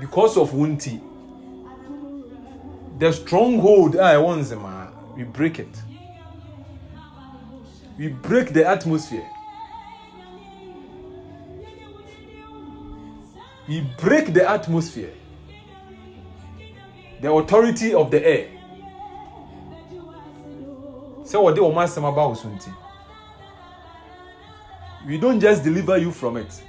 because of wunti the stronghold a ɛwɔ nzema we break it. We break the atmosphere. We break the atmosphere. The authority of the air. Sɛ wɔde wɔn asɛm we don't just deliver you from it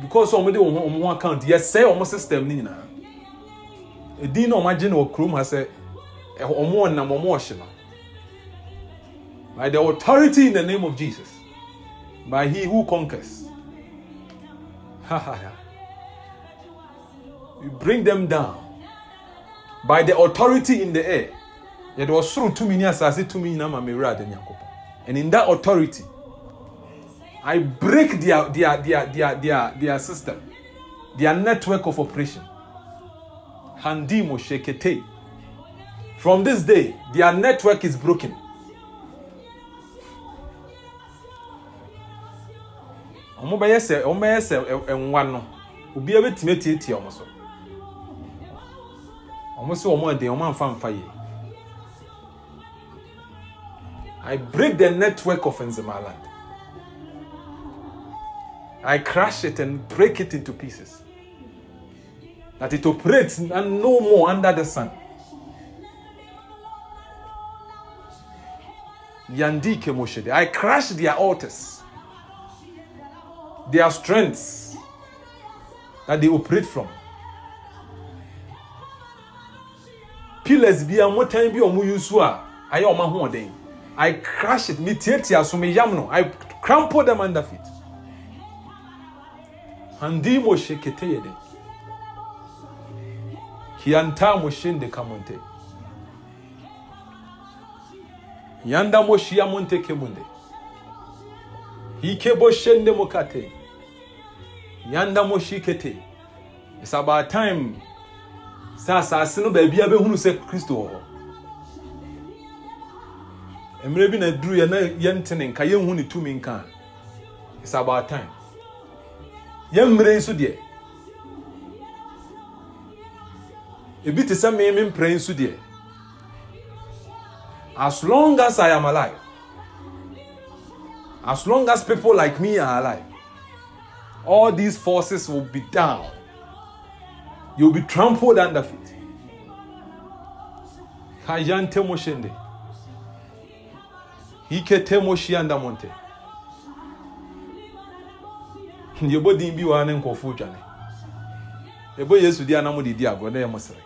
because wɔn de wɔn ho account yɛsɛe wɔn system ne nyinaa edin na wɔn agye no wɔ kurom ha sɛ wɔn ɔnam wɔn ɔhye no by the authority in the name of Jesus by he who conquers. We bring them down. By the authority in the air. Yɛde ɔsoro tumi ne asase tumi nyinaa ma mewura ade nyankopɔn. And in that authority i break their their their their their their system. Their network of operation. Handimo shekete from this day their network is broken. Ɔmo bɛyɛ sɛ ɔmo bɛyɛ sɛ ɛnwa no obiara bɛtumi atiatia ɔmo so ɔmo sɛ ɔmo ɛden ɔmo amfa mfa yie I break the network of Nzemaland. I crush it and break it into pieces. That it operates and no more under the sun. I crush their altars, their strengths that they operate from. Pillars bi a motan bi a. I crush it. Me tietia so. I crumple them under feet. Handi mo shekete yede. Kianta mo shende kamonte. Yanda mo shia monte kemunde. Hike bo shende mo kate. Yanda mo shikete. It's about time. Sa asase no baabi a bɛhunu sɛ Kristo wɔ hɔ. bi na duru yɛ na yɛnte ne nka yɛnhu ne tumi nka it's about time yɛn mmerɛ yi so deɛ. Ebi te sɛ mee me mprɛ yi so deɛ. As long as i am alive as long as people like me are alive all these forces will be down. You'll be trampled under feet. Kayante moshende. Hikete moshianda monte yɛbɔ din bi wɔ ha ne nkɔfoɔ dwane. Yɛbɔ yesu di a na mode di agorɔ na yɛ mo sere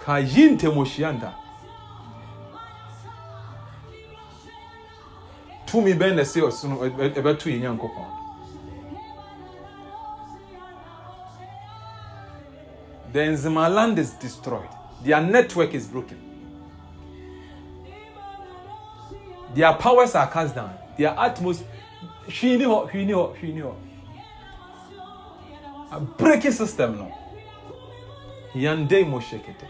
ka tumi bɛn na ɛsɛ ɔsono ɛbɛto yɛ nyankopɔn. The Nzima land is destroyed. Their network is broken. Their powers are cast down their atmosphere hwii ni hɔ hwii ni hɔ hwii ni hɔ a breaking system no yande mo hyekete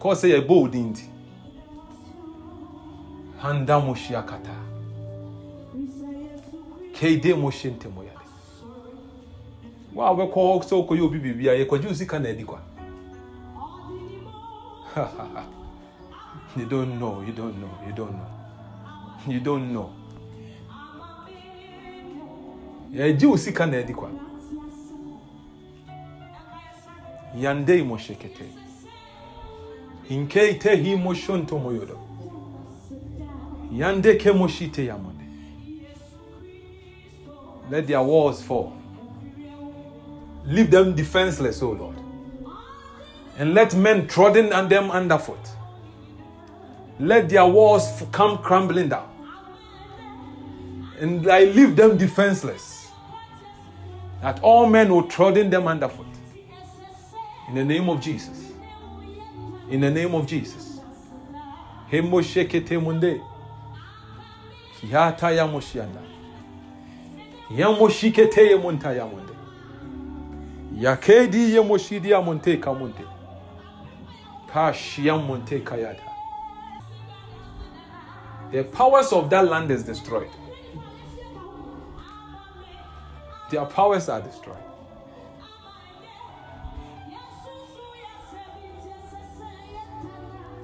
kɔɔ sɛ yɛbɔ nti handa mo hyia kata keide mo hyɛ ntɛmɔ yade wo a wobɛkɔ sɛ wokɔyɛ obi biribi a yɛkɔgye wo sika na adi kwa you don't know you don't know you don't know you don't know. Yɛgye wo sika na adi kwa. Yandei mo shekete hinkei te hi mo shonto mo yodo yande ke mo shite yamonde let their walls fall. Leave them defenseless o lord. And let men trodden on them underfoot let their walls come crumbling down and I leave them defenseless. That all men will trodden them underfoot. In the name of Jesus. In the name of Jesus. Hemo shekete munde. Kiyata ya moshianda. Yamo shikete ye munde. Yakedi ye moshidi ya ya monte kayata the powers of that land is destroyed Their powers are destroyed.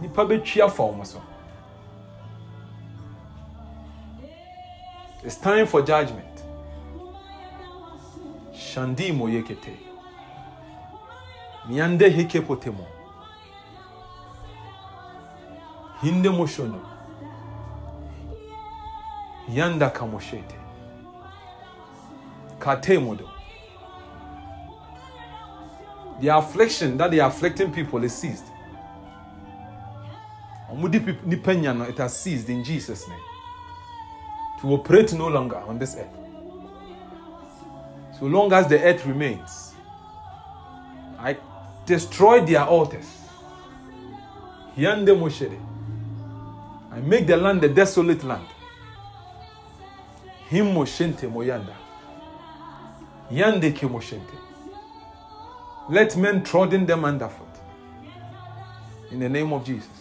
nipa bɛtwi afa wɔn so. It's time for judgment. Shandi mo yekete miande heke potemo hinde moshono yanda kamoshete katemodo the affliction that they are afflicting people is ceased it has ceased in Jesus' name. To operate no longer on this earth. So long as the earth remains, I destroy their altars. I make the land a desolate land. Him Moshente Moyanda. Yande ke Moshente. Let men trodden them underfoot. In the name of Jesus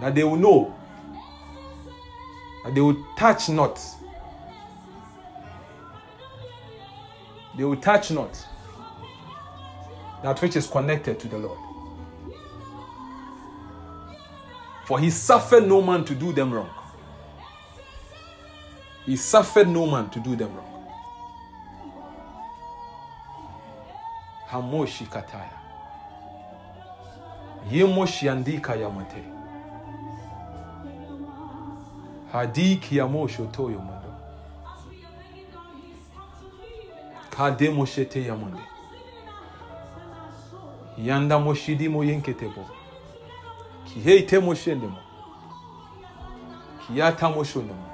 that they will know that they will touch not. They will touch not that which is connected to the Lord. For he suffered no man to do them wrong. He suffered no man to do them wrong. hamoshi kataya yemoshi andika yamate hadiki yamosho toyo mondo kademoshete yamonde yanda moshidimo yenketebo kiheite moshendemo kiyatamoshondemo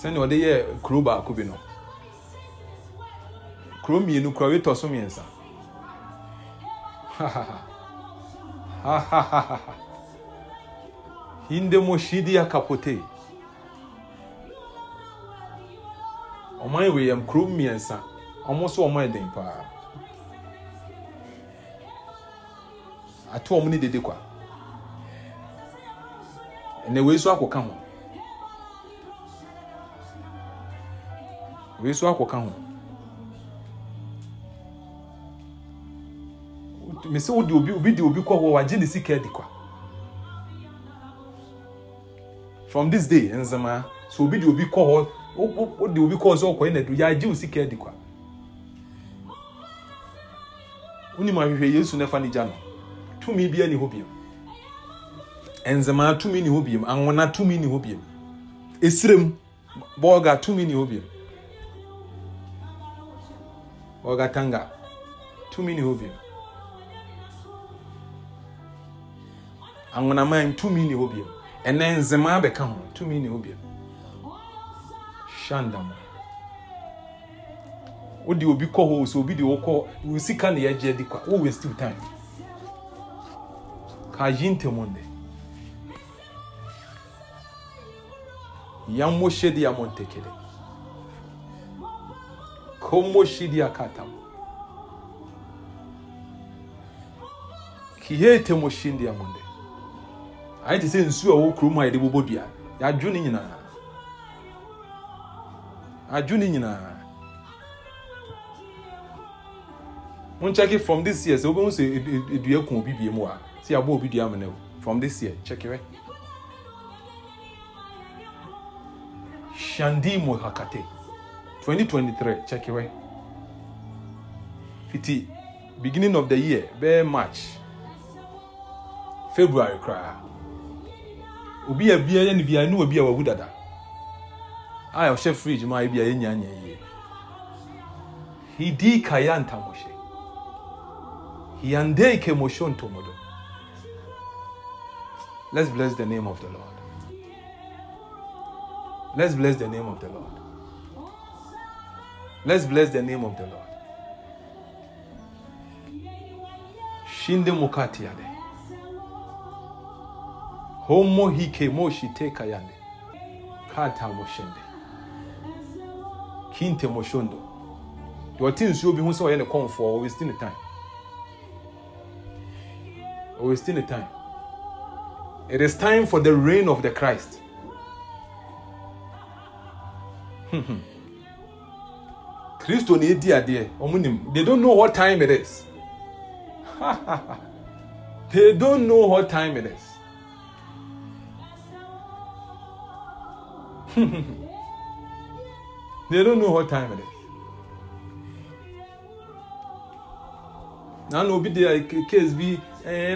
sɛnea ɔde yɛ kuro baako bi no kuro mmienu kuro wetɔ so mmiɛnsa. Hinde mo hyidi akapote ɔman wei yɛm kuro mmiɛnsa. Ɔmo nso ɔmo ɛden paa ato ɔmo ne dede kwa. Ɛnna wei so akɔka ho. Wei so akɔka ho. Mesi wo de obi obi de obi kɔ hɔ wagye ne sika adi kwa. from this day nzema so obi de obi kɔ hɔ o de obi kɔ hɔ sɛ ɔkɔ yɛ na do yagye o sika adi kwa. Wonim ahwehwɛ yesu na fa ne gya no tumi bia ni hɔ biom nzema tumi ni hɔ biom anwona tumi ni hɔ biom esirem bɔɔga tumi ni hɔ biom bɔɔga tanga tumi ni hɔ biom anwonaman tumi ne hɔ ɛnɛ nzema bɛka ho tumi ne obia hyanda mu wode obi kɔ hɔ sɛ obi de wokɔ wo ne yɛgye di kwa wo waste time. Ka yi ntɛmɔnde yammo hyɛdi amontekele kommo hyidi akatam kihete mo shindi amonde ayɛ te sɛ nsuo a ɛwɔ kurom a yɛde bobɔ dua. Yɛadwo ne nyinaa. Adwo ne nyinaa. Monkyɛke from this year. Sɛ wobɛhu sɛ dua ku obi bie mu a sɛ yɛabɔ obi dua amene from this year. Kyɛkerɛ shandimo hakate 2023 kyɛkerɛ fiti beginning of the year bɛɛ march. February koraa obi a bia yɛ ne bia ne obi a wawu dada. A ɔhyɛ fridge mu a ebi a yɛ nya nya yie hidi kaya ntamohyɛ hiande ke mosho ntomodo let's bless the name of the lord. Let's bless the name of the lord. Let's bless the name of the lord. Shinde mukati yade homo hike moshi teka yande kata moshende. Kinte moshondo. Deɛ ɔte nsuo bi ho sɛ ɔyɛ ne kɔnfoɔ ɔwesti ne time. Ɔwesti ne time. It is time for the reign of the christ. Kristo na edi adeɛ ɔmo nim they don't know what time it is. They don't know what time it is they don't know what time it is. Na na obi de case bi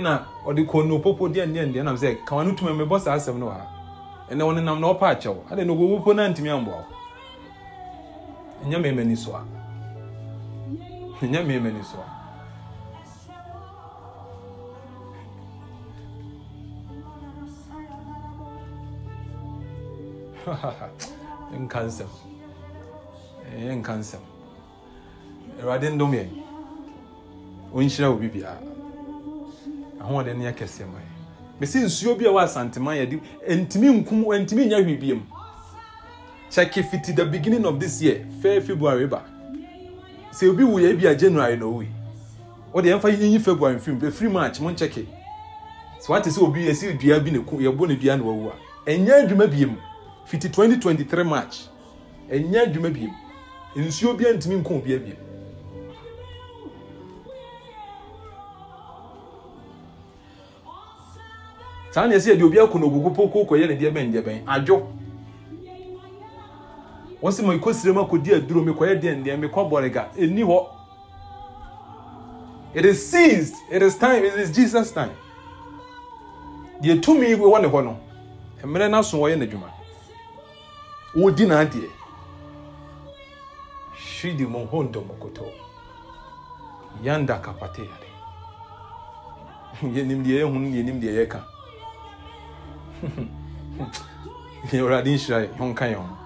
na ɔde kɔ no popo deɛ deɛ deɛ nam sɛ kawa no tuma mɛbɔ saa asɛm no wɔ ha ɛnna wɔn nam na ɔpa akyɛw ade no ogo popo na ntumi amboa ɛnyɛ mɛmɛ ni so a ɛnyɛ mɛmɛ ni so a nka nsɛm ɛyɛ nka nsɛm awurade ndom yɛn. Ɔnhyira wo bibiara ahoɔden no yɛ kɛseɛ ma yɛ mesi nsuo bi a wɔ asantema yɛde ntumi nkum ntumi nya hwee biem. Check fiti the beginning of this year fair february ba. Sɛ obi wu yɛ bi a january na owi wɔde yɛmfa yɛnyi february mfim bɛfiri march mo nkyɛke. Sɛ wate sɛ obi yɛsi dua bi ne ku yɛbɔ ne dua na wawu a ɛnyɛ adwuma biem fiti 2023 march ɛnyɛ adwuma biem. Nsuo bi ntumi nko obi abiem saa na yɛsɛ yɛde obi akɔ no ogugu poko kɔyɛ ne deɛ bɛn deɛ bɛn adwo wɔn sɛ ma kɔ sire mu akɔdi aduro mi kɔyɛ deɛ deɛ mi kɔ bɔrega ɛni hɔ it is seized. It is time. It is jesus time. Deɛ tumi wɔ ne hɔ no. Mmerɛ n'aso wɔyɛ n'adwuma wɔdi n'adeɛ hwidi mu ho ndɔmɔkoto yanda kapate yare yɛnim deɛ yɛhu yɛnim deɛ yɛka awurade nhyira yɛ ɔnka yɛn ho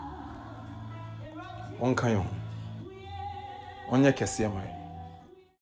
ɔnka yɛn ho ɔnyɛ kɛseɛ ma yɛn